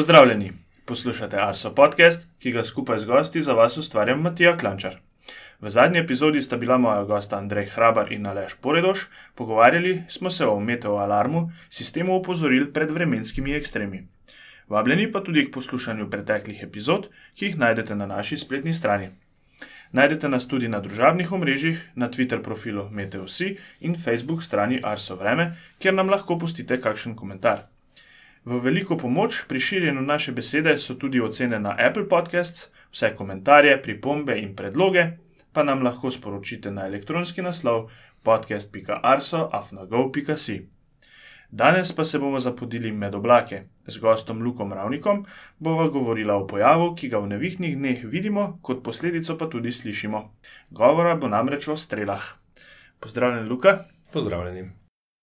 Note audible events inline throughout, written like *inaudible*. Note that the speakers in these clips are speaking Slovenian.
Pozdravljeni, poslušate Arso podcast, ki ga skupaj z gosti za vas ustvarjam Matija Klančar. V zadnji epizodi sta bila moja gosta Andrej Hrabar in Aleš Poredoš, pogovarjali smo se o meteoalarmu, sistemu opozoril pred vremenskimi ekstremi. Vabljeni pa tudi k poslušanju preteklih epizod, ki jih najdete na naši spletni strani. Najdete nas tudi na družabnih omrežjih, na Twitter profilu Meteosi in Facebook strani Arso Vreme, kjer nam lahko pustite kakšen komentar. V veliko pomoč pri širjenju naše besede so tudi ocene na Apple Podcasts, vse komentarje, pripombe in predloge pa nam lahko sporočite na elektronski naslov podcast.arso.afnago.si. Danes pa se bomo zapodili med oblake. Z gostom Lukom Ravnikom bova govorila o pojavu, ki ga v nevihtnih dneh vidimo, kot posledico pa tudi slišimo. Govora bo namreč o strelah. Pozdravljen, Luka. Pozdravljeni.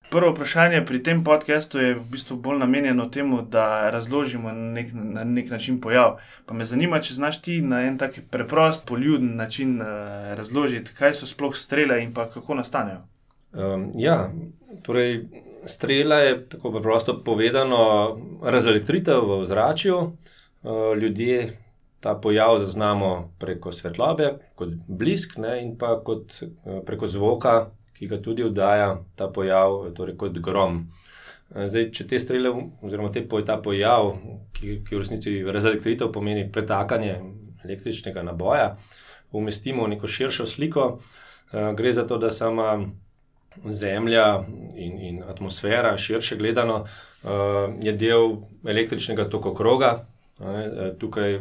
Prvo vprašanje pri tem podkastu je v bistvu bolj namenjeno temu, da razložimo nek, na nek način pojav. Pa me zanima, če znaš ti na en tak preprost, poljuden način uh, razložiti, kaj so sploh strele in kako nastanejo. Um, ja, torej, strela je tako preprosto povedano razelektritev v zraku. Uh, ljudje ta pojav zaznamo preko svetlobe, kot blisk, ne, in pa kot, uh, preko zvoka, ki ga tudi oddaja ta pojav, torej kot grom. Zdaj, če te strele, oziroma te, ta pojav, ki, ki v resnici razelektritev pomeni pretakanje električnega naboja, umestimo v neko širšo sliko, gre za to, da sama Zemlja in, in atmosfera, širše gledano, je del električnega tokokroga. Tukaj,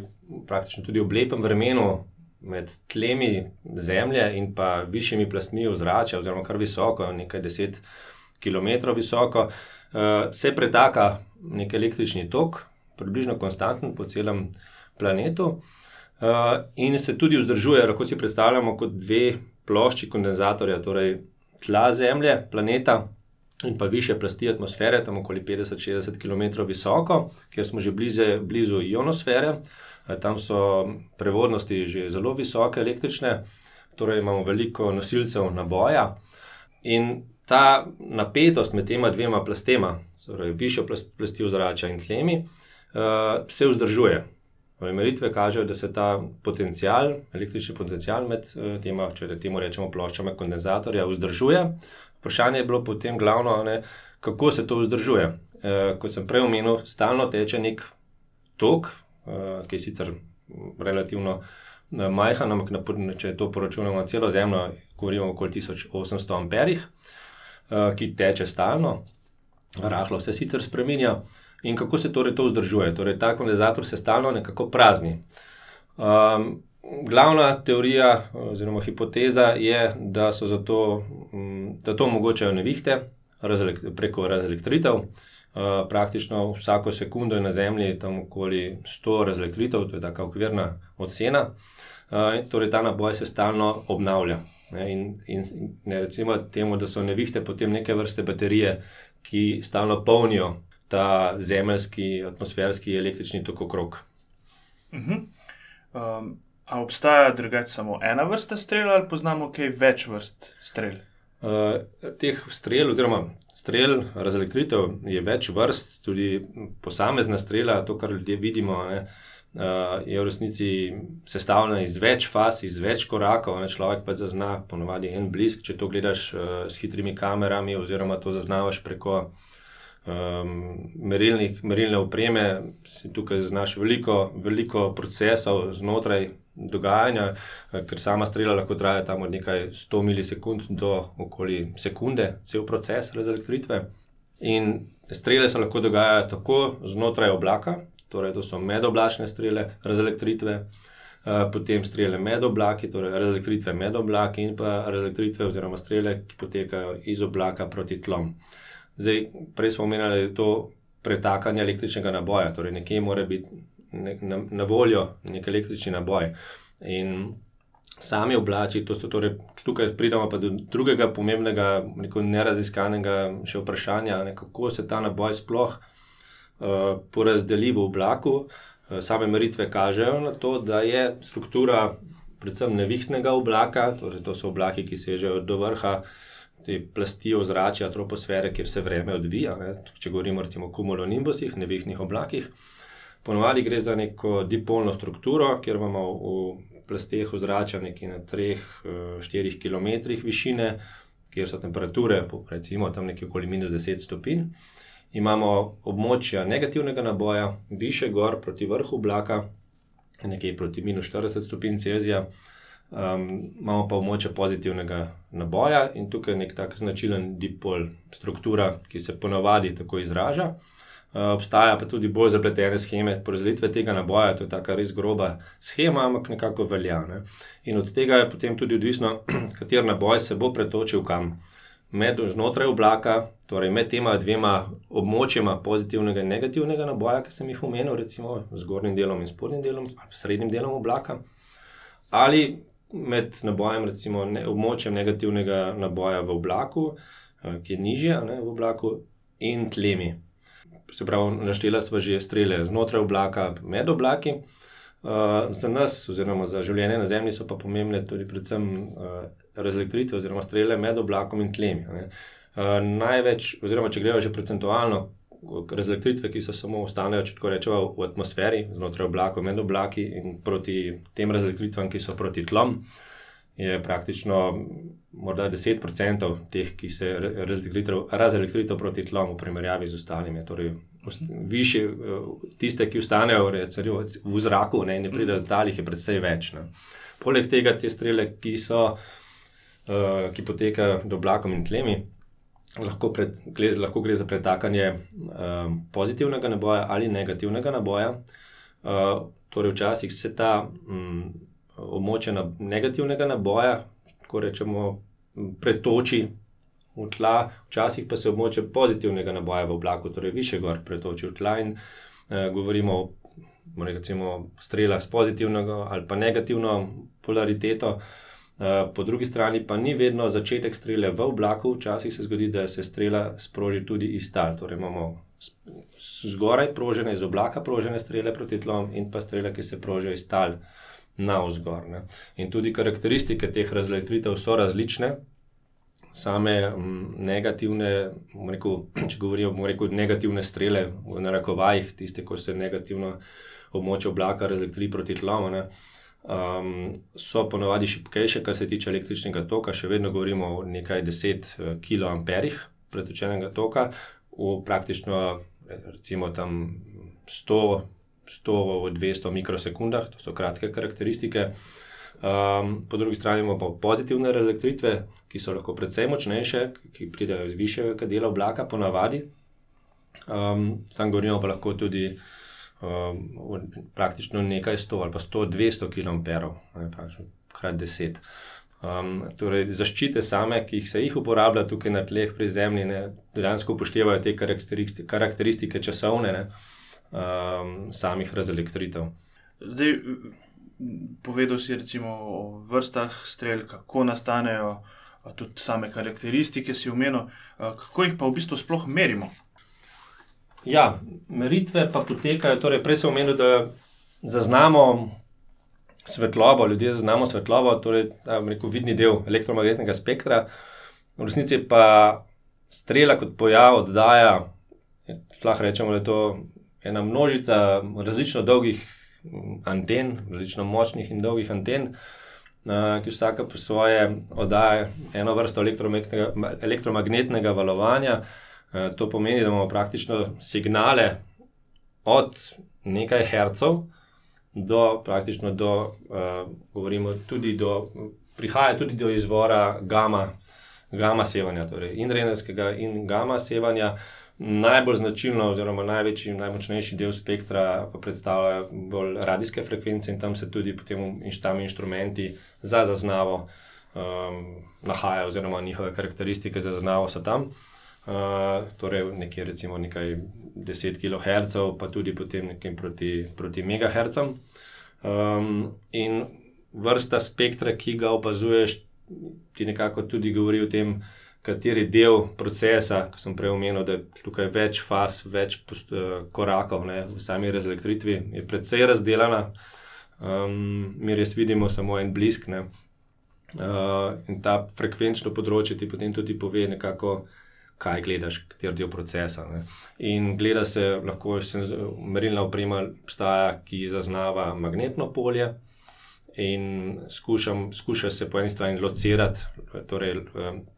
praktično tudi v lepem vremenu, med tlemi zemlje in pa višjimi plastmi ozračja, oziroma kar visoko, nekaj deset km visoko, uh, se pretaka nek električni tok, približno konstanten po celem planetu, uh, in se tudi vzdržuje, lahko si predstavljamo kot dve plošči kondenzatorja, torej tla Zemlje, planeta. In pa više plasti atmosfere, tam okoli 50-60 km visoko, kjer smo že blize, blizu ionosfere, uh, Tam so prevodnosti že zelo visoke, električne, torej imamo veliko nosilcev naboja. In ta napetost med tema dvema plastema, torej višjo plasti ozračja in tlemi, uh, se vzdržuje. Torej, meritve kažejo, da se ta potencial, električni potencial med uh, tema, če temu rečemo, ploščami kondenzatorja, vzdržuje. Vprašanje je bilo potem glavno, ne, kako se to vzdržuje. Uh, kot sem prej omenil, stalno teče nek tok, ki je sicer relativno uh, majhen, ampak če to poročunamo na celo zemljo, govorimo okoli 1800 amperih, uh, ki teče stalno, rahlo se sicer spremenja. In kako se torej to vzdržuje? Torej, ta kondenzator se stalno nekako prazni. Um, glavna teorija oziroma hipoteza je, da zato, um, da to omogočajo nevihte preko razelektritev. Eh, praktično vsako sekundo je na Zemlji tam okoli 100 razlektritev, to je tako okvirna ocena. Uh, torej, ta naboj se stalno obnavlja. Ne, in, in ne recimo temu, da so nevihte potem neke vrste baterije, ki stalno polnijo ta zemeljski, atmosferski, električni tok okrog. Uh -huh. um, a obstaja drugače samo ena vrsta strela, ali poznamo kaj več vrst strel? Uh, teh strel, oziroma strel, razelektritev je več vrst, tudi posamezna strela, to, kar ljudje vidimo, ne, uh, je v resnici sestavljena iz več faz, iz več korakov. Ne, človek pa zazna ponovadi en blisk, če to gledaš uh, s hitrimi kamerami, oziroma to zaznavaš preko um, merilne opreme, si tukaj zaznaš veliko, veliko procesov znotraj dogajanja, eh, ker sama strela lahko traja tam od nekaj 100 milisekund do okoli sekunde, cel proces razelektritve. In strele se lahko dogajajo tako znotraj oblaka, torej to so medoblačne strele razelektritve, eh, potem strele med oblaki, torej razelektritve med oblaki in pa razelektritve oziroma strele, ki potekajo iz oblaka proti tlom. Zdaj, prej smo omenjali, da je to pretakanje električnega naboja, torej nekje mora biti ne, na, na voljo nek električni naboj. In sami oblači, to so torej, tukaj pridemo pa do drugega pomembnega, neraziskanega še vprašanja, ne, kako se ta naboj sploh uh, porazdeli v oblaku. Uh, same meritve kažejo na to, da je struktura predvsem nevihtnega oblaka, torej to so oblaki, ki sežejo do vrha. Te plasti ozračja, troposfere, kjer se vreme odvija, ne, če govorimo o kumulonimbusih, nevihtnih oblakih, Ponovadi gre za neko dipolno strukturo, kjer imamo v plasteh ozračja nekje na 3-4 km višine, kjer so temperature, recimo tam nekje okoli minus 10 stopinj. Imamo območja negativnega naboja, više gor proti vrhu oblaka, nekje proti minus 40 stopinj Celzija. Um, imamo pa območje pozitivnega naboja in tukaj je nek tak značilen dipol struktura, ki se ponavadi tako izraža. Uh, obstaja pa tudi bolj zapletene scheme porazdelitve tega naboja, to je tako res groba schema, ampak nekako velja. Ne? In od tega je potem tudi odvisno, *clears throat* kater naboj se bo pretočil kam. Med znotraj oblaka, torej med tema dvema območjema pozitivnega in negativnega naboja, ki sem jih omenil, recimo zgornjim delom in spodnjim delom, ali srednjim delom oblaka, ali med nabojem, recimo ne, območjem negativnega naboja v oblaku, eh, ki je nižje ne, v oblaku, in tlemi. Se pravi, naštela smo že strele znotraj oblaka, med oblaki. Uh, za nas, oziroma za življenje na Zemlji, so pa pomembne tudi predvsem uh, razelektritve, oziroma strele med oblakom in tlemi. Uh, največ, oziroma če gledajo že procentualno, razelektritve, ki so samo ostanejo, če tako rečemo, v atmosferi, znotraj oblakov, med oblaki in proti tem razelektritvam, ki so proti tlom, je praktično morda 10% teh, ki se razelektritev proti tlom v primerjavi z ostalimi. Torej, Više, tiste, ki ostanejo recimo, v zraku, ne, ne pridejo do talih, je predvsej več. Ne. Poleg tega, te strele, ki, so, uh, ki potekajo do oblakom in tlemi, lahko, pred, lahko gre za pretakanje um, pozitivnega naboja ali negativnega naboja. Uh, torej, včasih se ta um, območje na negativnega naboja, tako rečemo, pretoči v tla, včasih pa se območje pozitivnega naboja v oblaku, torej više gor, pretoči v tla in uh, govorimo o recimo, strelah s pozitivno ali pa negativno polariteto. Eh, po drugi strani pa ni vedno začetek strele v oblaku, včasih se zgodi, da se strela sproži tudi iz tal. Torej imamo zgoraj prožene, iz oblaka prožene strele proti tlom in pa strele, ki se prožijo iz tal na vzgor. Ne. In tudi karakteristike teh razletritev so različne. Same m, negativne, rekel, *clears throat* če govorimo o negativne strele, v narekovajih, tiste, ko se negativno območje oblaka razletri proti tlom. Ne um, so ponovadi šipkejše, kar se tiče električnega toka, še vedno govorimo o nekaj deset eh, kiloamperih pretočenega toka, v praktično recimo tam 100, 100 200 mikrosekundah, to so kratke karakteristike. Um, po drugi strani imamo pozitivne elektritve, ki so lahko precej močnejše, ki pridejo iz višjega dela oblaka, ponavadi. Um, tam govorimo pa lahko tudi um, praktično nekaj 100 ali pa 100, 200 km, krat 10. Um, torej, zaščite same, ki jih se jih uporablja tukaj na tleh pri zemlji, ne, dejansko upoštevajo te karakteristike, karakteristike časovne ne, um, samih razelektritev. Zdaj, povedal si recimo o vrstah strel, kako nastanejo, tudi same karakteristike si umenil, kako jih pa v bistvu sploh merimo. Ja, meritve pa potekajo, torej prej sem omenil, da zaznamo svetlobo, ljudje zaznamo svetlobo, torej rekel, vidni del elektromagnetnega spektra. V resnici pa strela kot pojav oddaja, lahko rečemo, da je to ena množica različno dolgih anten, različno močnih in dolgih anten. Ki vsaka po svoje oddaja eno vrsto elektromagnetnega valovanja, Eh, to pomeni, da imamo praktično signale od nekaj hercev do praktično do, uh, govorimo tudi do, prihaja tudi do izvora gama, gama sevanja, torej in reneskega in gama sevanja. Najbolj značilno, oziroma največji in najmočnejši del spektra pa predstavljajo bolj radijske frekvence in tam se tudi potem inštami inštrumenti za zaznavo um, nahajajo, oziroma njihove karakteristike za zaznavo so tam. Uh, torej nekje recimo nekaj 10 kHz, pa tudi potem nekaj proti, proti MHz. Um, in vrsta spektra, ki ga opazuješ, ti nekako tudi govori o tem, kateri del procesa, ki sem prej omenil, da je tukaj več faz, več post, uh, korakov ne, v sami razelektritvi, je precej razdeljena. Um, mi res vidimo samo en blisk. Uh, in ta frekvenčno področje ti potem tudi pove nekako kaj gledaš, kater del procesa. Ne. In gleda se, lahko merilna oprema obstaja, ki zaznava magnetno polje. In skušam, skuša se po eni strani locirati, torej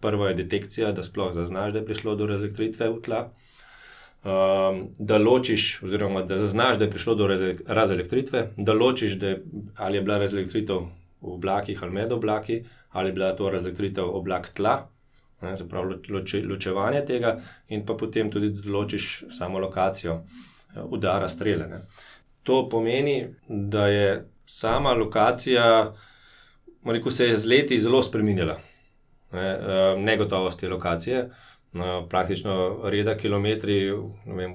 prva je detekcija, da sploh zaznaš, da je prišlo do razelektritve v tla. Um, da ločiš, oziroma da zaznaš, da je prišlo do razelektritve, da ločiš, da je, ali je bila razelektritev v oblakih ali med oblaki, ali je bila to razelektritev oblak tla, zapravo loče, ločevanje tega, in pa potem tudi določiš samo lokacijo eh, udara strele. Ne. To pomeni, da je sama lokacija, rekel, se je z leti zelo spremenila, ne, eh, negotovost te lokacije. No, praktično reda kilometri, ne vem,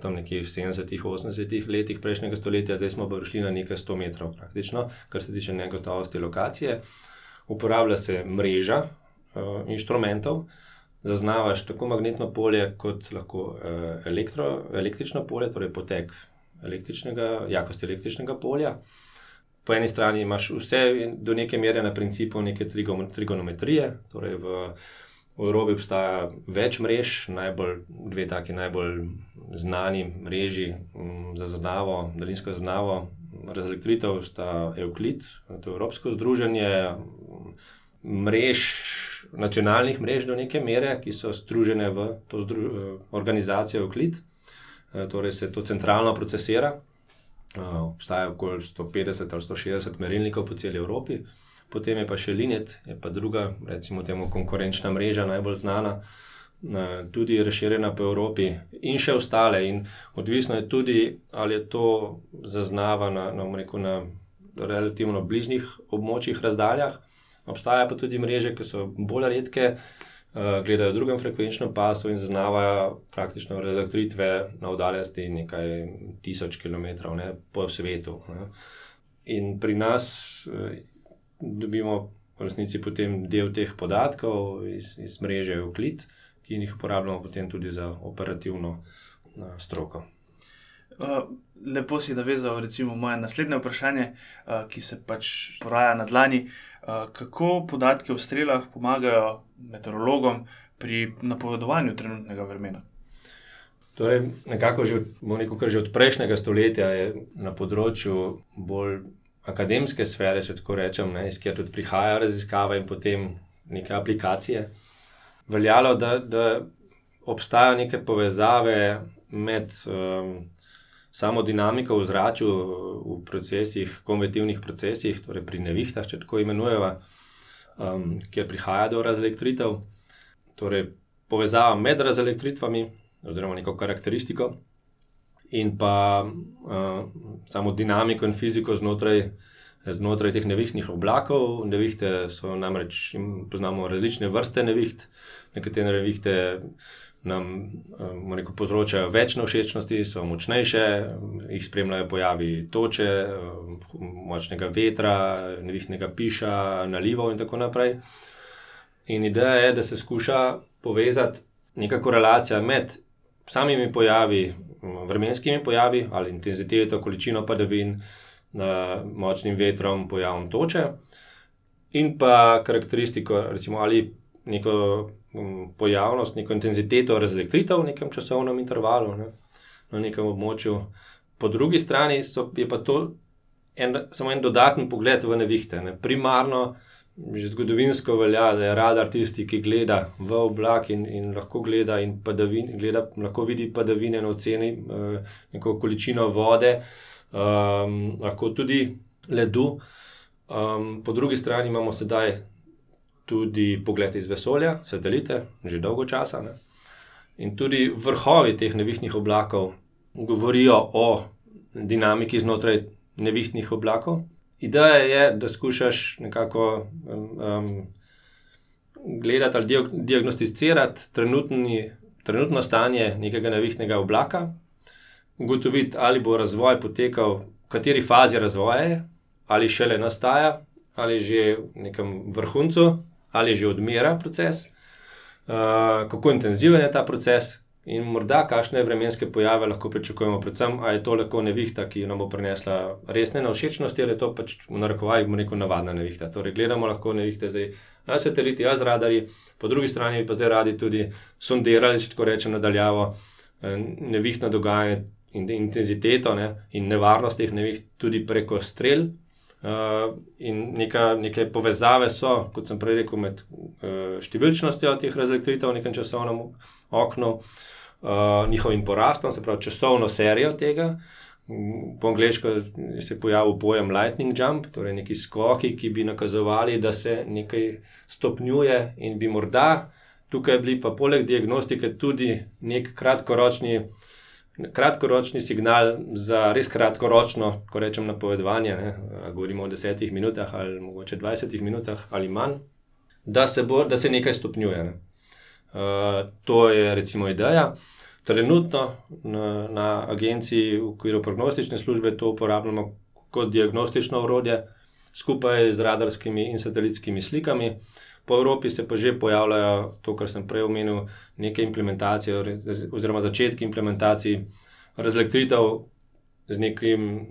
tam nekje v 70-ih, 80-ih letih prejšnjega stoletja, zdaj smo pa prišli na nekaj 100 metrov, praktično, kar se tiče negotovosti lokacije. Uporablja se mreža, uh, inštrumentov, zaznavaš tako magnetno polje, kot lahko uh, elektro, električno polje, torej potek električnega, jakosti električnega polja. Po eni strani imaš vse do neke mere na principu neke trigonometrije, torej v, v Evropi obstaja več mrež, najbolj, dve taki najbolj znani mreži um, za zaznavo, daljinsko zaznavo. Razelektritev sta Euklid, to je Evropsko združenje mrež nacionalnih mrež do neke mere, ki so združene v to zdru, organizacijo Euclid, eh, torej se to centralno procesira. Eh, obstaja okoli 150 ali 160 merilnikov po celi Evropi, potem je pa še Linet, je pa druga, recimo, temu konkurenčna mreža, najbolj znana, tudi razširjena po Evropi, in še ostale. In odvisno je tudi, ali je to zaznava na, na, na relativno bližnjih območjih, razdaljah. Obstajajo pa tudi mreže, ki so bolj redke, uh, gledajo v drugem frekvenčnem pasu in zaznavajo praktično elektritve na oddaljenosti nekaj tisoč km ne, po svetu. Ne. In pri nas uh, dobimo v resnici potem del teh podatkov iz, iz mreže Euclid, ki jih uporabljamo potem tudi za operativno uh, stroko. Lepo si navezal, recimo, moje naslednje vprašanje, ki se pač poraja na dlani. Uh, kako podatke o strelah pomagajo meteorologom pri napovedovanju trenutnega vremena. Torej, nekako že, nekako že od prejšnjega stoletja je na področju bolj akademske sfere, če tako rečem, iz kjer tudi prihajajo raziskave in potem neke aplikacije, veljalo, da, da obstajajo neke povezave med um, samo dinamiko v zraku, v procesih, konvektivnih procesih, torej pri nevihtah, če tako imenujemo, um, kjer prihaja do razelektritev, torej povezava med razelektritvami, oziroma neko karakteristiko, in pa uh, samo dinamiko in fiziko znotraj. Znotraj teh nevihtnih oblakov, nevihte so namreč, poznamo različne vrste neviht, nekatere nevihte nam um, rekel, povzročajo več nevšečnosti, so močnejše, jih spremljajo pojavi toče, um, močnega vetra, nevihtnega piša, nalivov in tako naprej. In ideja je, da se skuša povezati neka korelacija med samimi pojavi, vremenskimi pojavi ali intenziteto, količino padavin, močnim vetrom, pojavom toče. In pa karakteristiko, recimo, ali neko pojavnost, neko intenziteto razelektritev v nekem časovnem intervalu, ne, na nekem območju. Po drugi strani so, je pa to en, samo en dodaten pogled v nevihte. Ne. Primarno, že zgodovinsko velja, da je radar tisti, ki gleda v oblak in, in lahko gleda, in padavin, gleda, lahko vidi padavine na oceni, eh, neko količino vode, um, lahko tudi ledu. Um, po drugi strani imamo sedaj tudi pogled iz vesolja, satelite, že dolgo časa. Ne? In tudi vrhovi teh nevihtnih oblakov govorijo o dinamiki znotraj nevihtnih oblakov. Ideja je, da skušaš nekako um, gledati ali diagnosticirati trenutni, trenutno stanje nekega nevihtnega oblaka, ugotoviti, ali bo razvoj potekal, v kateri fazi razvoja je, ali šele nastaja, ali že v nekem vrhuncu ali že odmera proces, uh, kako intenziven je ta proces, in morda kakšne vremenske pojave lahko pričakujemo, predvsem ali je to lahko nevihta, ki nam bo prinesla resne nevšečnosti, ali je to pač v narekovajih neko navadna nevihta. Torej, gledamo lahko nevihte zdaj na sateliti, jaz radari, po drugi strani pa zdaj radi tudi sondirali, če tako rečem, nadaljavo eh, nevihtno dogajanje in intenziteto ne, in nevarnost teh neviht tudi preko strel. Uh, in neka, neke povezave so, kot sem prej rekel, med uh, številčnostjo teh razlikovitev v nekem časovnem oknu, uh, njihovim porastom, se pravi časovno serijo tega. Po angliško se je pojavil pojem lightning jump, torej neki skoki, ki bi nakazovali, da se nekaj stopnjuje in bi morda tukaj bili pa poleg diagnostike tudi nek kratkoročni kratkoročni signal za res kratkoročno, ko rečem, napovedovanje, ne, govorimo o desetih minutah ali mogoče dvajsetih minutah ali manj, da se, bo, da se nekaj stopnjuje. Ne. Uh, to je recimo ideja. Trenutno na, na agenciji v okviru prognostične službe to uporabljamo kot diagnostično urodje, skupaj z radarskimi in satelitskimi slikami. Po Evropi se pa že pojavljajo to, kar sem prej omenil, neke implementacije, oziroma začetki implementacij razlektritev z, nekim,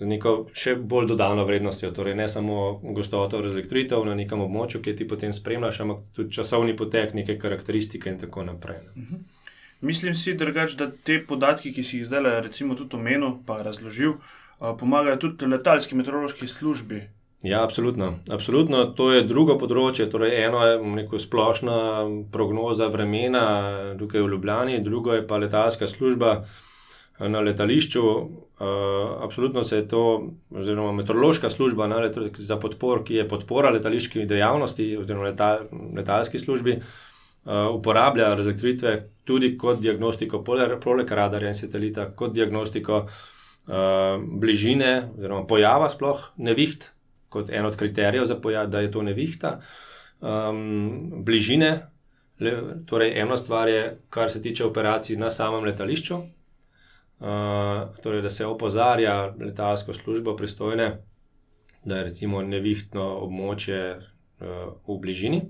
z neko še bolj dodano vrednostjo. Torej, ne samo gostoto razlektritev na nekem območju, ki ti potem spremljaš, ampak tudi časovni potek, neke karakteristike in tako naprej. Uh mhm. -huh. Mislim si, drugač, da te podatki, ki si jih zdaj, recimo, tudi omenil, pa razložil, pomagajo tudi letalski meteorološki službi. Ja, absolutno. absolutno. To je drugo področje. Torej, eno je neko splošna prognoza vremena tukaj v Ljubljani, drugo je pa letalska služba eh, na letališču. Uh, absolutno se je to, oziroma meteorološka služba na, za podpor, ki je podpora letališki dejavnosti, oziroma letal, letalski službi, uh, uporablja razlikovitve tudi kot diagnostiko poleg radarja in satelita, kot diagnostiko uh, bližine, oziroma pojava sploh neviht kot en od kriterijev za pojav, da je to nevihta. Um, bližine, le, torej ena stvar je, kar se tiče operacij na samem letališču, uh, torej da se opozarja letalsko službo pristojne, da je recimo nevihtno območje uh, v bližini.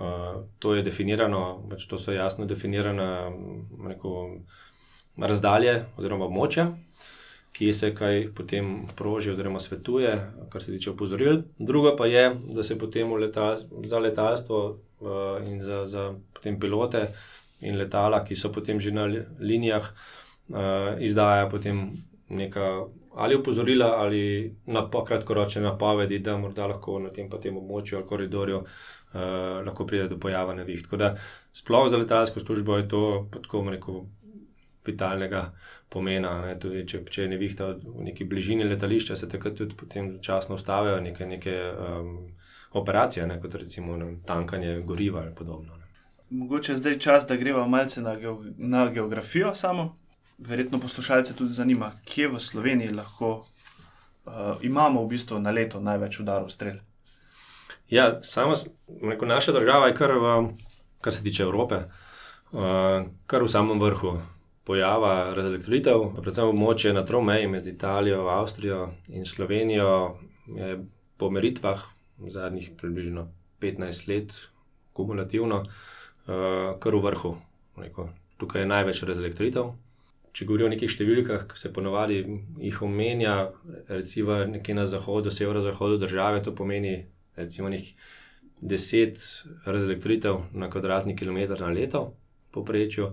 Uh, to je definirano, pač to so jasno definirane razdalje oziroma območja kje se kaj potem proži, oziroma svetuje, kar se tiče opozoril. Drugo pa je, da se potem letal, za letalstvo uh, in za, za pilote in letala, ki so potem že na linijah, uh, izdaja potem neka ali opozorila ali nap kratkoročne napovedi, da morda lahko na tem, tem območju ali koridorju. Uh, lahko pride do pojava neviht. Tako da, sploh za letalsko službo je to, tako rekel, vitalnega pomena. Ne, tudi, če, če je nevihta v neki bližini letališča, se takrat tudi potem časno ustavijo neke, neke um, operacije, ne, kot recimo ne, tankanje goriva ali podobno. Ne. Mogoče je zdaj čas, da greva malce na, geog na geografijo samo. Verjetno poslušalce tudi zanima, kje v Sloveniji lahko uh, imamo v bistvu na leto največ udarov strel. Ja, samo naša država je, kar, v, kar se tiče Evrope, uh, kar v samem vrhu pojava razdelitev, predvsem območje na tromeji med Italijo, Avstrijo in Slovenijo, je po meritvah zadnjih približno 15 let, kumulativno, uh, kar v vrhu. Tukaj je največ razdelitev. Če govorimo o nekih številkah, se ponovadi jih omenja, recimo nekje na zahodu, severozahodu države, to pomeni recimo nekaj deset razdelitev na kvadratni kilometr na leto, poprečju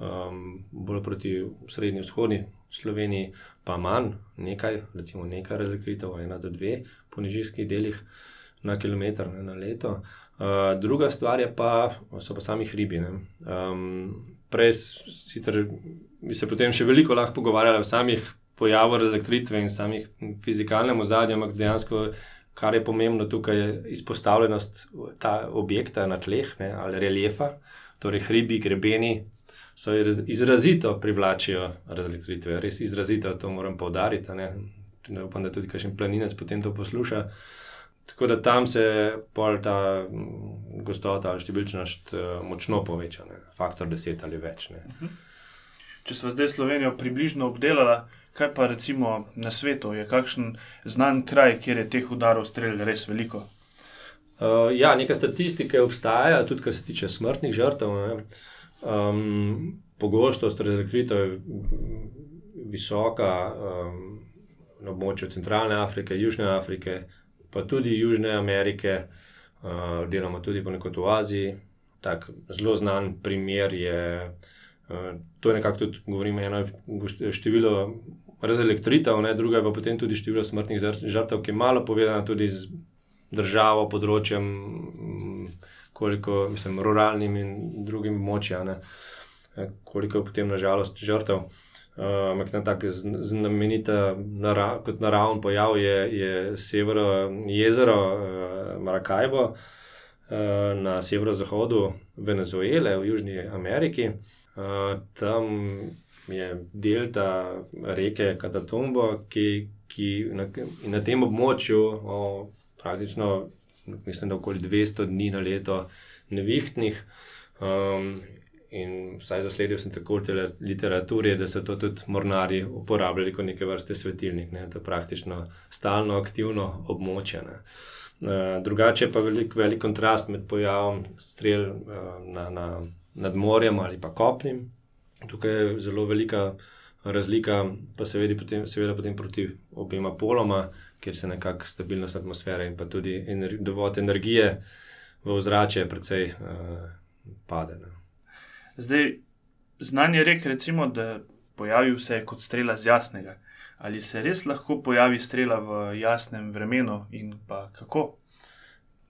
um, bolj proti srednji vzhodni Sloveniji, pa manj, nekaj, recimo nekaj razlikitev, ena do dve po nižjih delih na kilometr ne, na leto. Uh, druga stvar pa, so pa sami hribi. Um, prej sicer bi se potem še veliko lahko pogovarjali o samih pojavih razlikitve in samih fizikalnem ozadju, ampak dejansko. Kar je pomembno tukaj, je izpostavljenost ta objekta na tleh ne, ali reljefa, torej hribi, grebeni, so izrazito privlačijo razlikritve, res izrazito to moram povdariti. Ne? ne upam, da tudi kakšen planinec potem to posluša. Tako da tam se pol ta gostota ali številčnost eh, močno poveča, ne? faktor deset ali več. Ne? Mhm. Če smo zdaj Slovenijo približno obdelali, kaj pa recimo na svetu, je kakšen znan kraj, kjer je teh udarov streljalo res veliko? Uh, ja, nekaj statistike obstaja, tudi kar se tiče smrtnih žrtev. Um, pogostost razlikovitev je visoka um, na območju Centralne Afrike, Južne Afrike, pa tudi Južne Amerike, uh, deloma tudi ponekod v Aziji. Tak zelo znan primer je, uh, to je nekako tudi, govorimo, eno število razelektritev, druga pa potem tudi število smrtnih žrtev, ki je malo povedano tudi z državo, področjem, koliko, mislim, ruralnim in drugim močjem, koliko je potem nažalost žrtev. Ampak uh, na tak znamenita nara, kot naravni pojav je, je severo jezero uh, Maracaibo uh, na severozahodu Venezuele v Južni Ameriki. Uh, tam je delta reke Katatumbo, ki, ki na, na tem območju, o, praktično, mislim, da okoli 200 dni na leto nevihtnih. Um, in vsaj zasledil sem tako v literaturi, da so to tudi mornari uporabljali kot neke vrste svetilnik, ne? to je praktično stalno aktivno območje. Ne? Uh, drugače pa je velik, velik kontrast med pojavom strel uh, na, na, nad morjem ali pa kopnim, Tukaj je zelo velika razlika, pa seveda potem, seveda potem proti obema poloma, kjer se nekako stabilnost atmosfere in pa tudi ener, dovolj energije v ozračje precej uh, pade. Ne. Zdaj, znanje rek, recimo, da pojavi se kot strela z jasnega. Ali se res lahko pojavi strela v jasnem vremenu in pa kako?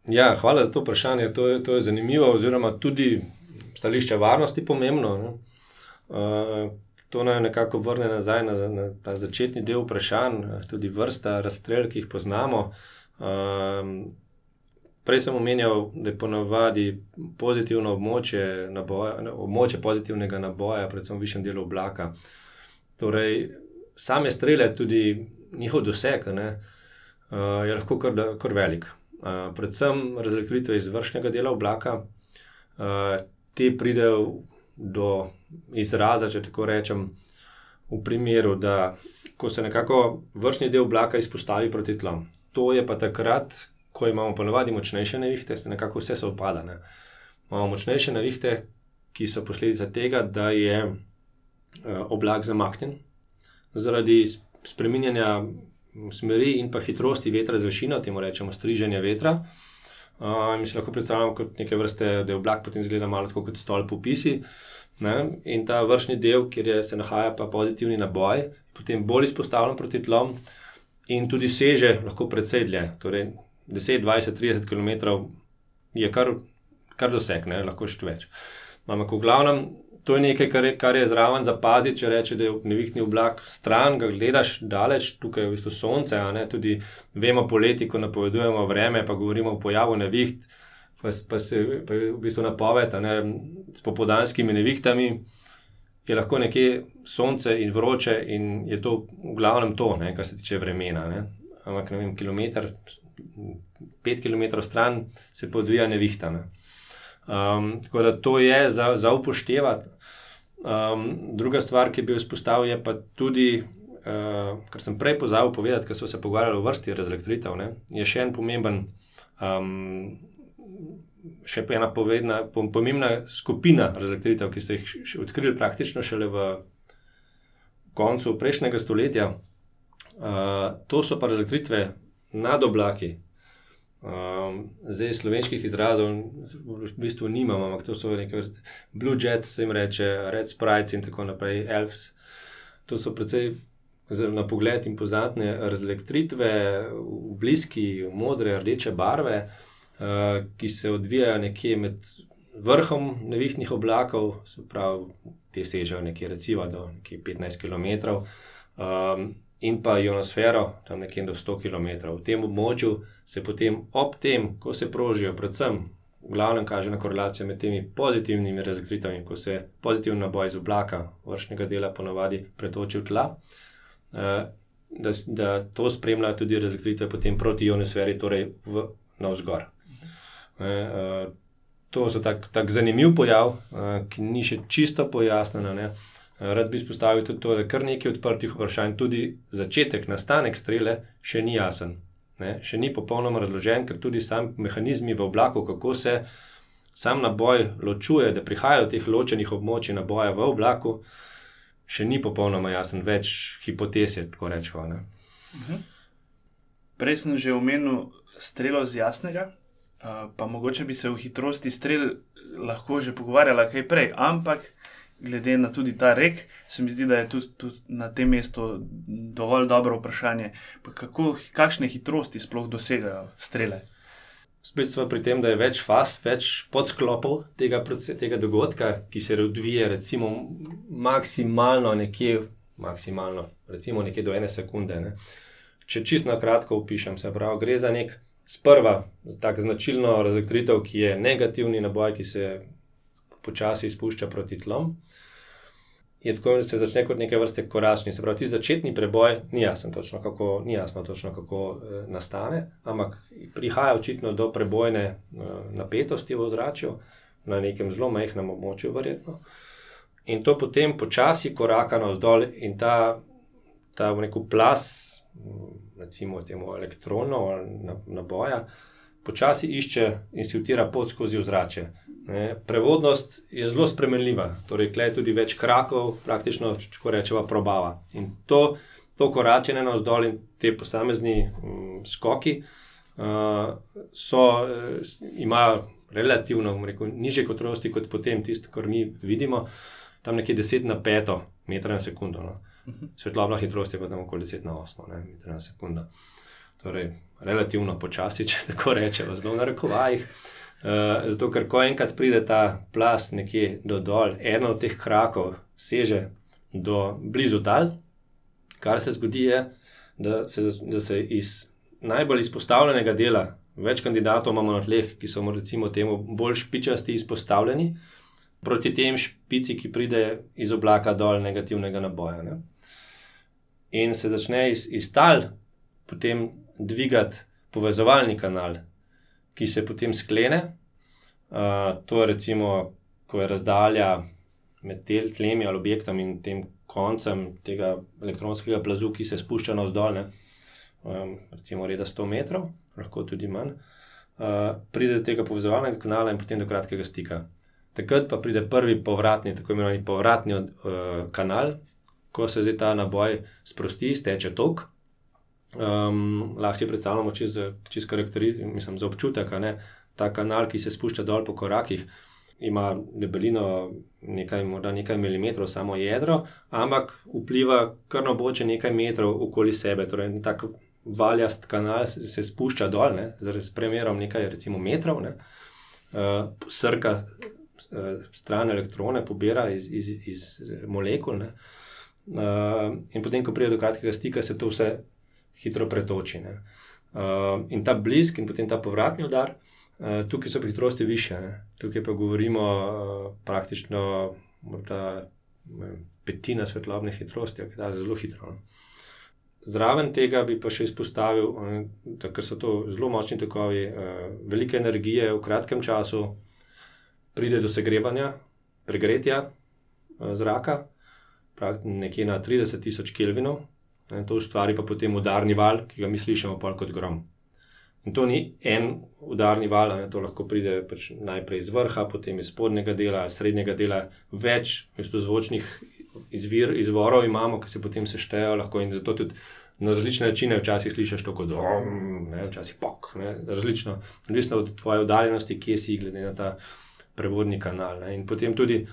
Ja, hvala za to vprašanje. To je, to je zanimivo, oziroma tudi stališče varnosti pomembno. Ne? Uh, to naj nekako vrne nazaj na, na ta začetni del vprašanj, tudi vrsta razstrel, ki jih poznamo. Uh, prej sem omenjal, da je ponovadi pozitivno območje, naboja, območje pozitivnega naboja, predvsem v višjem delu oblaka. Torej, same strele, tudi njihov doseg, ne, uh, je lahko kar, kar velik. Uh, predvsem razlikvitve iz vršnega dela oblaka, uh, te pridejo do izraza, če tako rečem, v primeru, da ko se nekako vršni del oblaka izpostavi proti tlom. To je pa takrat, ko imamo ponovadi močnejše nevihte, se nekako vse se opada. Ne. Imamo močnejše nevihte, ki so posledica tega, da je uh, oblak zamaknjen zaradi spreminjanja smeri in pa hitrosti vetra z višino, temu rečemo striženje vetra. Uh, mi si lahko predstavljamo kot neke vrste, da je oblak potem zgleda malo kot stolp v pisi. Uh, Ne? In ta vršni del, kjer je, se nahaja pa pozitivni naboj, potem bolj izpostavljen proti tlom in tudi seže lahko predvsej dlje. Torej 10, 20, 30 km je kar, kar doseg, ne? lahko še več. Ampak v glavnem. To je nekaj, kar je, kar je zraven zapaziti, če rečeš, da je nevihtni oblak stran, ga gledaš daleč, tukaj je v bistvu sonce, ne tudi vemo poleti, ko napovedujemo vreme, pa govorimo o pojavu neviht pa, pa se pa v bistvu napoved s popodanskimi nevihtami, je lahko nekje sonce in vroče, in je to v glavnem to, ne, kar se tiče vremena. Ne. Ampak ne vem, kilometr, pet km stran se podvija nevihta. Ne. Um, tako da to je za, za upoštevati. Um, druga stvar, ki bi jo izpostavil, je pa tudi, uh, kar sem prej pozabil povedati, ker smo se pogovarjali o vrsti razlektritev, je še en pomemben um, še ena povedna, pomembna skupina razlektritev, ki ste jih odkrili praktično šele v koncu prejšnjega stoletja. Uh, to so pa razlektritve nad oblaki. Um, zdaj, slovenskih izrazov v bistvu nimamo, ampak to so neke vrste Blue Jets, se jim reče, Red Sprites in tako naprej, Elves. To so precej na pogled impozantne razlektritve v bliski, modre, rdeče barve. Eh, ki se odvijajo nekje med vrhom nevihtnih oblakov, se pravi, te sežejo nekje recimo do nekje 15 km, um, in pa ionosfero, tam nekje do 100 km. V tem območju se potem ob tem, ko se prožijo, predvsem. V glavnem kaže na korelacijo med temi pozitivnimi razkritvami, ko se pozitivni naboj iz oblaka, vršnega dela, ponovadi pretoči v tla, eh, da, da to spremljajo tudi razkritve proti ionosferi, torej v navzgor. Uh, to je tako tak zanimiv pojav, uh, ki ni še čisto pojasnjen. Rad bi izpostavil tudi to, da kar nekaj odprtih vprašanj, tudi začetek, nastanek strele, še ni jasen. Ne, še ni popolnoma razložen, ker tudi sami mehanizmi v oblaku, kako se sam naboj ločuje, da prihaja do teh ločenih območij naboja v oblaku, še ni popolnoma jasen, več hipotez je tako rečeno. Uh mhm. -huh. Prej sem že omenil strelo z jasnega, pa mogoče bi se v hitrosti strel lahko že pogovarjala kaj prej, ampak glede na tudi ta rek, se mi zdi, da je tudi, tudi na tem mestu dovolj dobro vprašanje, kako, kakšne hitrosti sploh dosegajo strele. Spet smo pri tem, da je več faz, več podsklopov tega, tega dogodka, ki se odvija, recimo, maksimalno nekje, maksimalno, recimo nekje do ene sekunde. Ne. Če čisto na kratko opišem, se pravi, gre za nek sprva, tako značilno razlektritev, ki je negativni naboj, ki se počasi spušča proti tlom je tako, da se začne kot neke vrste koračni. Se pravi, ti začetni preboj, ni jasno točno, kako, jasno točno, kako eh, nastane, ampak prihaja očitno do prebojne eh, napetosti v ozračju na nekem zelo majhnem območju, verjetno. In to potem počasi koraka navzdol in ta, ta v neko plas, recimo temu elektronno naboja, počasi išče in si utira pot skozi ozračje. Ne, prevodnost je zelo spremenljiva, torej klej tudi več krakov, praktično, če rečemo, probava. In to, to koračenje na vzdolj in te posamezni um, skoki uh, so, uh, imajo relativno rekel, nižje hitrosti kot potem tisto, kar mi vidimo, tam nekje 10 na 5 metra na sekundo. No. Mhm. Svetlobna hitrost je pa tam okoli 10 na 8 metra na sekundo. Torej, relativno počasi, če tako rečemo, zelo na rekovajih. Eh, zato, ker ko enkrat pride ta plas nekje do dol, eno od teh krakov seže do blizu tal, kar se zgodi, je, da se, da se iz najbolj izpostavljenega dela, več kandidatov imamo na tleh, ki so recimo temu bolj špičasti izpostavljeni, proti tem špici, ki pride iz oblaka dol negativnega naboja. Ne? In se začne iz, iz tal potem dvigati povezovalni kanal ki se potem sklene. Uh, to je recimo, ko je razdalja med tlemi ali objektom in tem koncem tega elektronskega plazu, ki se spušča na vzdolj, um, recimo reda 100 metrov, lahko tudi manj, uh, pride do tega povezovalnega kanala in potem do kratkega stika. Takrat pa pride prvi povratni, tako imenovani povratni uh, kanal, ko se zdaj ta naboj sprosti, steče tok. Um, lahko si predstavljamo čez, čez karakteristično, mislim, za občutek, da ta kanal, ki se spušča dol po korakih, ima debelino nekaj, nekaj milimetrov, samo jedro, ampak vpliva kar na boče nekaj metrov okoli sebe. Torej, tako valjast kanal se, spušča dol, ne, z premjerom nekaj recimo, metrov, ne, uh, srka uh, stran elektrone, pobira iz, iz, iz molekul. Ne, uh, in potem, ko pride do kratkega stika, se to vse hitro pretoči. Uh, in ta blisk, in potem ta povratni udar, uh, tukaj so hitrosti više. Ne? Tukaj pa govorimo uh, praktično morda, petina svetlobne hitrosti, ki je zelo hitro. Ne? Zraven tega bi pa še izpostavil, da so to zelo močni tokovi, velike energije v kratkem času, pride do segrevanja, pregretja zraka, nekje na 30 tisoč Kelvinov, In to ustvari pa potem udarni val, ki ga mi slišimo kot grom. In to ni en udarni val, ne, to lahko pride pač najprej iz vrha, potem iz spodnjega dela, srednjega dela, več zvočnih izvir, izvorov imamo, ki se potem seštejejo. Lahko in zato tudi na različne načine včasih slišiš to kot dom, včasih pok, ne, različno, odvisno od tvoje oddaljenosti, kje si, glede na ta prevodni kanal. Ne. In potem tudi.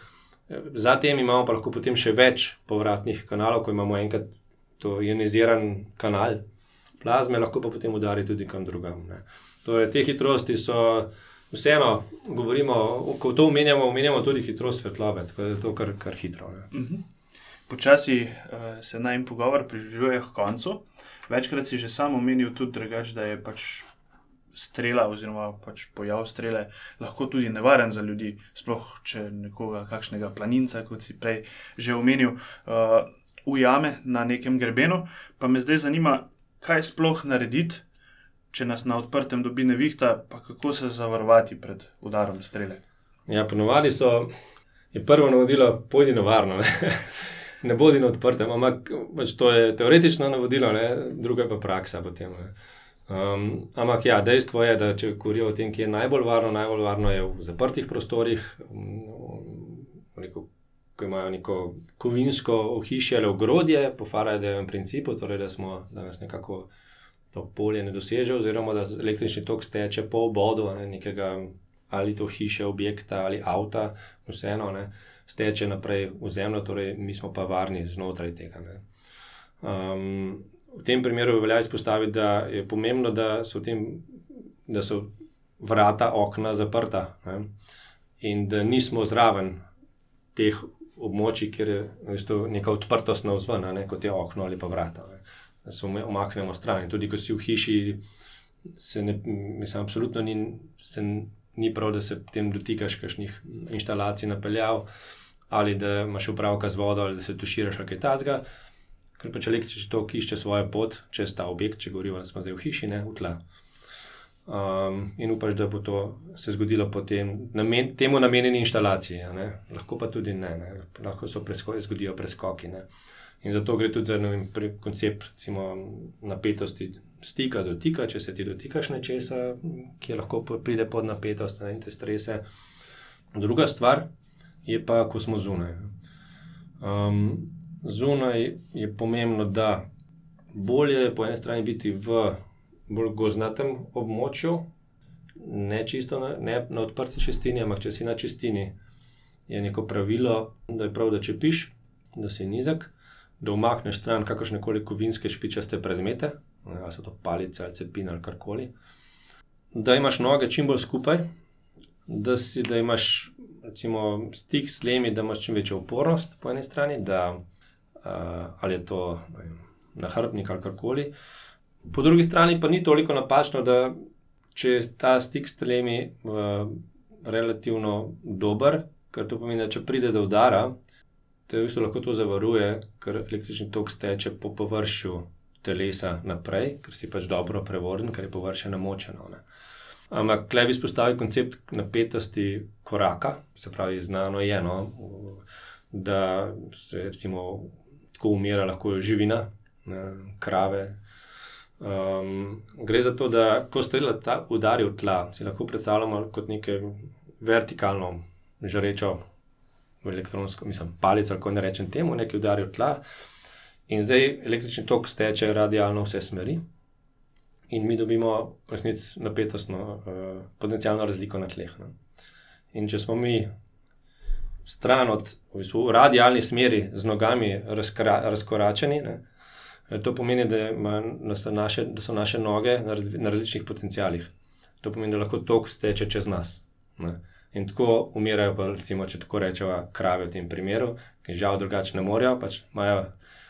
Zatem imamo pa lahko potem še več povratnih kanalov, ko imamo enkrat to ioniziran kanal plazme, lahko pa potem udari tudi kam drugam. Torej, te hitrosti so, vseeno, govorimo, ko to omenjamo, omenjamo tudi hitrost svetlobe, tako da je to kar, kar hitro. Mhm. Počasi uh, se naj pogovor približuje k koncu. Večkrat si že sam omenil tudi, drugač, da je pač strela, oziroma pač pojav strele, lahko tudi nevaren za ljudi, sploh če nekoga, kakšnega planinca, kot si prej že omenil. Uh, ujame na nekem grebenu. Pa me zdaj zanima, kaj sploh narediti, če nas na odprtem dobi nevihta, pa kako se zavarovati pred udarom strele. Ja, ponovadi so, je prvo navodilo, pojdi na varno. Ne? Ne bodi na odprtem, ampak pač to je teoretično navodilo, ne? druga pa praksa. Potem, Um, ampak ja, dejstvo je, da če govorijo o tem, kje je najbolj varno, najbolj varno je v zaprtih prostorih, neko, ko imajo neko kovinsko ohišje ali ogrodje, po Faradayevem principu, torej da smo danes nekako to polje ne doseže, oziroma da električni tok steče po obodu ne, nekega ali to hiše, objekta ali avta, vseeno ne, steče naprej v zemljo, torej mi smo pa varni znotraj tega. Um, v tem primeru velja izpostaviti, da je pomembno, da so, tem, da so vrata, okna zaprta ne, in da nismo zraven teh območij, kjer je neka odprtost na vzven, ne, kot je okno ali pa vrata. Ne da se omaknemo stran. In tudi, ko si v hiši, se ne, mislim, absolutno ni, se ni prav, da se tem dotikaš kakšnih inštalacij napeljav ali da imaš upravka z vodo ali da se tuširaš kaj tasga. Ker pa če električni tok išče svojo pot čez ta objekt, če govorimo, da smo zdaj v hiši, ne v tla. Um, in upaš, da bo to se zgodilo po tem, namen, temu namenjeni inštalaciji. Lahko pa tudi ne, ne. lahko se zgodijo preskoki. Ne. In zato gre tudi za vem, koncept recimo, napetosti stika, dotika. Če se ti dotikaš nečesa, ki lahko pride pod napetost in te strese. Druga stvar je pa, ko smo zunaj. Um, zunaj je pomembno, da bolje je po eni strani biti v bolj gozdnatem območju, ne čisto na, ne na odprti čestini, ampak če si na čestini, je neko pravilo, da je prav, da če piš, da si nizek da umakneš stran kakršne koli kovinske špičaste predmete, ali so to palice ali cepine ali karkoli. Da imaš noge čim bolj skupaj, da, si, da imaš recimo, stik s tlemi, da imaš čim večjo upornost po eni strani, da, uh, ali je to nahrbnik ali karkoli. Po drugi strani pa ni toliko napačno, da če je ta stik s tlemi uh, relativno dober, ker to pomeni, da če pride do udara, te v bistvu lahko to zavaruje, ker električni tok steče po površju telesa naprej, ker si pač dobro prevorden, ker je površje namočeno. Ne. Ampak, klej bi spostavil koncept napetosti koraka, se pravi, znano je eno, da se recimo tako umira lahko živina, ne, krave. Um, gre za to, da ko strela ta udari v tla, si lahko predstavljamo kot neko vertikalno žarečo elektronsko, mislim, palico, kako ne rečem temu, nekaj udari v tla. In zdaj električni tok steče radijalno vse smeri, in mi dobimo resnic napetostno, uh, potencijalno razliko na tleh. Ne. In če smo mi stran od v bistvu, radijalni smeri z nogami razkra, razkoračeni, ne, to pomeni, da, ima, da, so naše, da so naše noge na, raz, na različnih potencijalih. To pomeni, da lahko tok steče čez nas. Ne. In tako umirajo, pa, recimo, če tako rečemo, krave v tem primeru, ki žal drugače ne morejo, pač imajo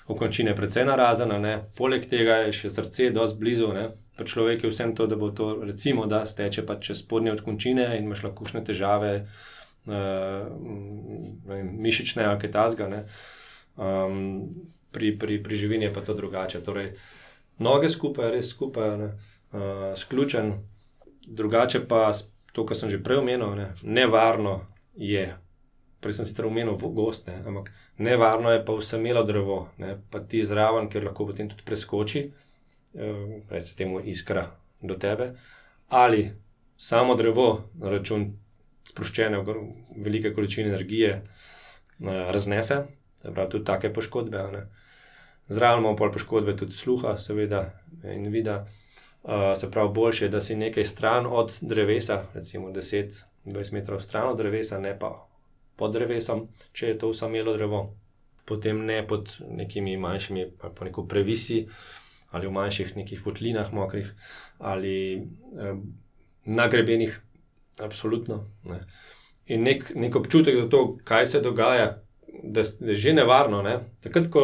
okončine precej narazene, poleg tega je še srce dosti blizu. Ne? Pa človek je vsem to, da bo to, recimo, da steče pač čez spodnje okončine in imaš lahko kakšne težave, uh, mišične ali kaj tasga. Um, pri, pri, pri živini je pa to drugače. Torej, noge skupaj, res skupaj, uh, sključen, drugače pa to, kar sem že prej omenil, ne, nevarno je. Prej sem sicer omenil gost, ne, ampak nevarno je pa vse imelo drevo, ne, pa ti zraven, ker lahko potem tudi preskoči, eh, recimo temu iskra do tebe, ali samo drevo na račun sproščene velike količine energije eh, raznese, da pravi tudi take poškodbe. Ne. Zraven imamo pa poškodbe tudi sluha, seveda, in vida. Uh, se pravi, boljše je, da si nekaj stran od drevesa, recimo 10-20 metrov stran od drevesa, ne pa pod drevesom, če je to usamelo drevo. Potem ne pod nekimi manjšimi, po neko previsi ali v manjših nekih votlinah, mokrih ali eh, nagrebenih, absolutno. Ne. In nek, nek občutek za to, kaj se dogaja, da je že nevarno. Ne. Takrat, ko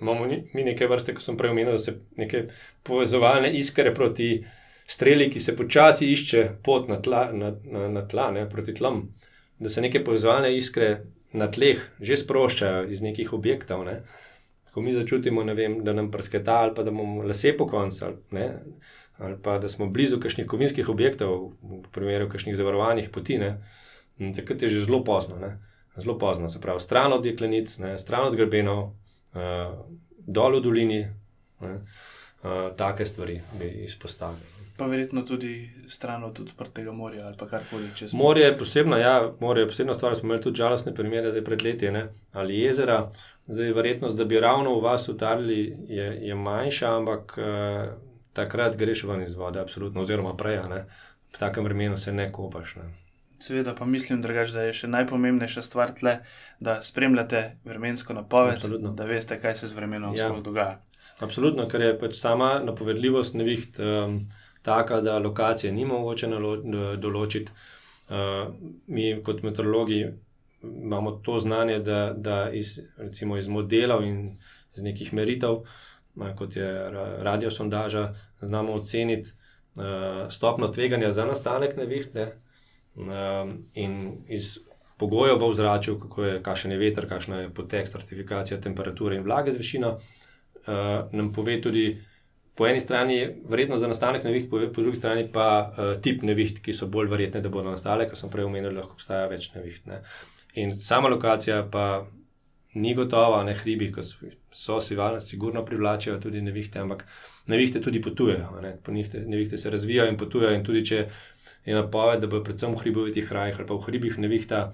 imamo mi neke vrste, kot sem prej omenil, se neke povezovalne iskre proti streli, ki se počasi išče pot na tla, na, na, na tla ne, proti tlom, da se neke povezovalne iskre na tleh že sproščajo iz nekih objektov. Ne. Ko mi začutimo, vem, da nam prsketa ali pa da imamo lase po koncu, ali, ali pa da smo blizu kakšnih kovinskih objektov, v primeru kakšnih zavarovanih poti, ne, takrat je že zelo pozno. Ne. Zelo pozno, se pravi, stran od jeklenic, ne, stran od grebenov, uh, dol v dolini. Ne. uh, take stvari bi izpostavili. Pa verjetno tudi stran od odprtega morja ali karkoli čez morje. Je posebno, ja, morje je posebna stvar. Smo imeli tudi žalostne primere zdaj pred leti ne? ali jezera. Zdaj, verjetnost, da bi ravno v vas utarili, je, je manjša, ampak uh, takrat greš ven iz vode, absolutno, oziroma prej, ne? v takem vremenu se ne kopaš. Ne? Seveda pa mislim, drugač, da je še najpomembnejša stvar tle, da spremljate vremensko napoved, absolutno. da veste, kaj se z vremenom ja. dogaja. Absolutno, ker je pač sama napovedljivost neviht. Um, taka, da lokacije ni mogoče določiti. Uh, mi, kot meteorologi, imamo to znanje, da, da iz, recimo iz modelov in iz nekih meritev, kot je radiosondaža, znamo oceniti uh, stopno tveganja za nastanek nevihte uh, in iz pogojev v ozračju, kako je, kakšen je veter, kakšna je potek, stratifikacija temperature in vlage z višino, uh, nam pove tudi, po eni strani je vrednost za nastanek neviht, po, po drugi strani pa uh, tip neviht, ki so bolj verjetne, da bodo nastale, kot sem prej omenil, lahko obstaja več neviht. Ne. In sama lokacija pa ni gotova, ne hribi, ki so, so si valno, sigurno privlačijo tudi nevihte, ampak nevihte tudi potujejo, ne. po njih nevihte se razvijajo in potujejo. In tudi če je napoved, da bo predvsem v hribovitih krajih ali pa v hribih nevihta.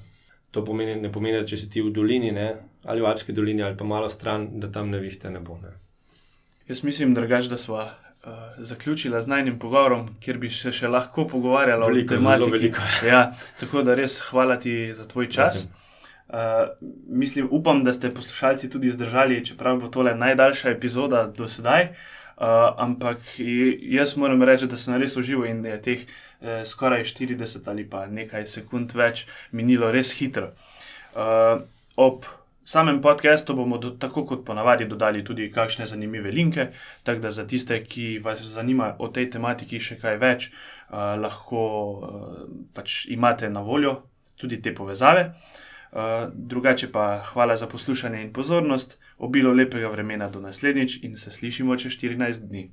To pomeni, ne pomeni, da če si ti v dolini ne, ali v Alpski dolini ali pa malo stran, da tam nevihte ne bo. Ne. Jaz mislim, drugač, da smo uh, zaključili z najnim pogovorom, kjer bi se še lahko pogovarjali o tematiki. *laughs* ja, tako da res hvala ti za tvoj čas. Uh, mislim, upam, da ste poslušalci tudi zdržali, čeprav bo tole najdaljša epizoda do sedaj. Uh, ampak jaz moram reči, da sem res užival in da je teh eh, skoraj 40 ali pa nekaj sekund več minilo res hitro. Uh, ob samem podkastu bomo do, tako kot ponavadi dodali tudi kakšne zanimive linke, tako da za tiste, ki vas zanima o tej tematiki še kaj več, uh, lahko uh, pač imate na voljo tudi te povezave. Uh, drugače pa hvala za poslušanje in pozornost, obilo lepega vremena do naslednjič in se slišimo čez 14 dni.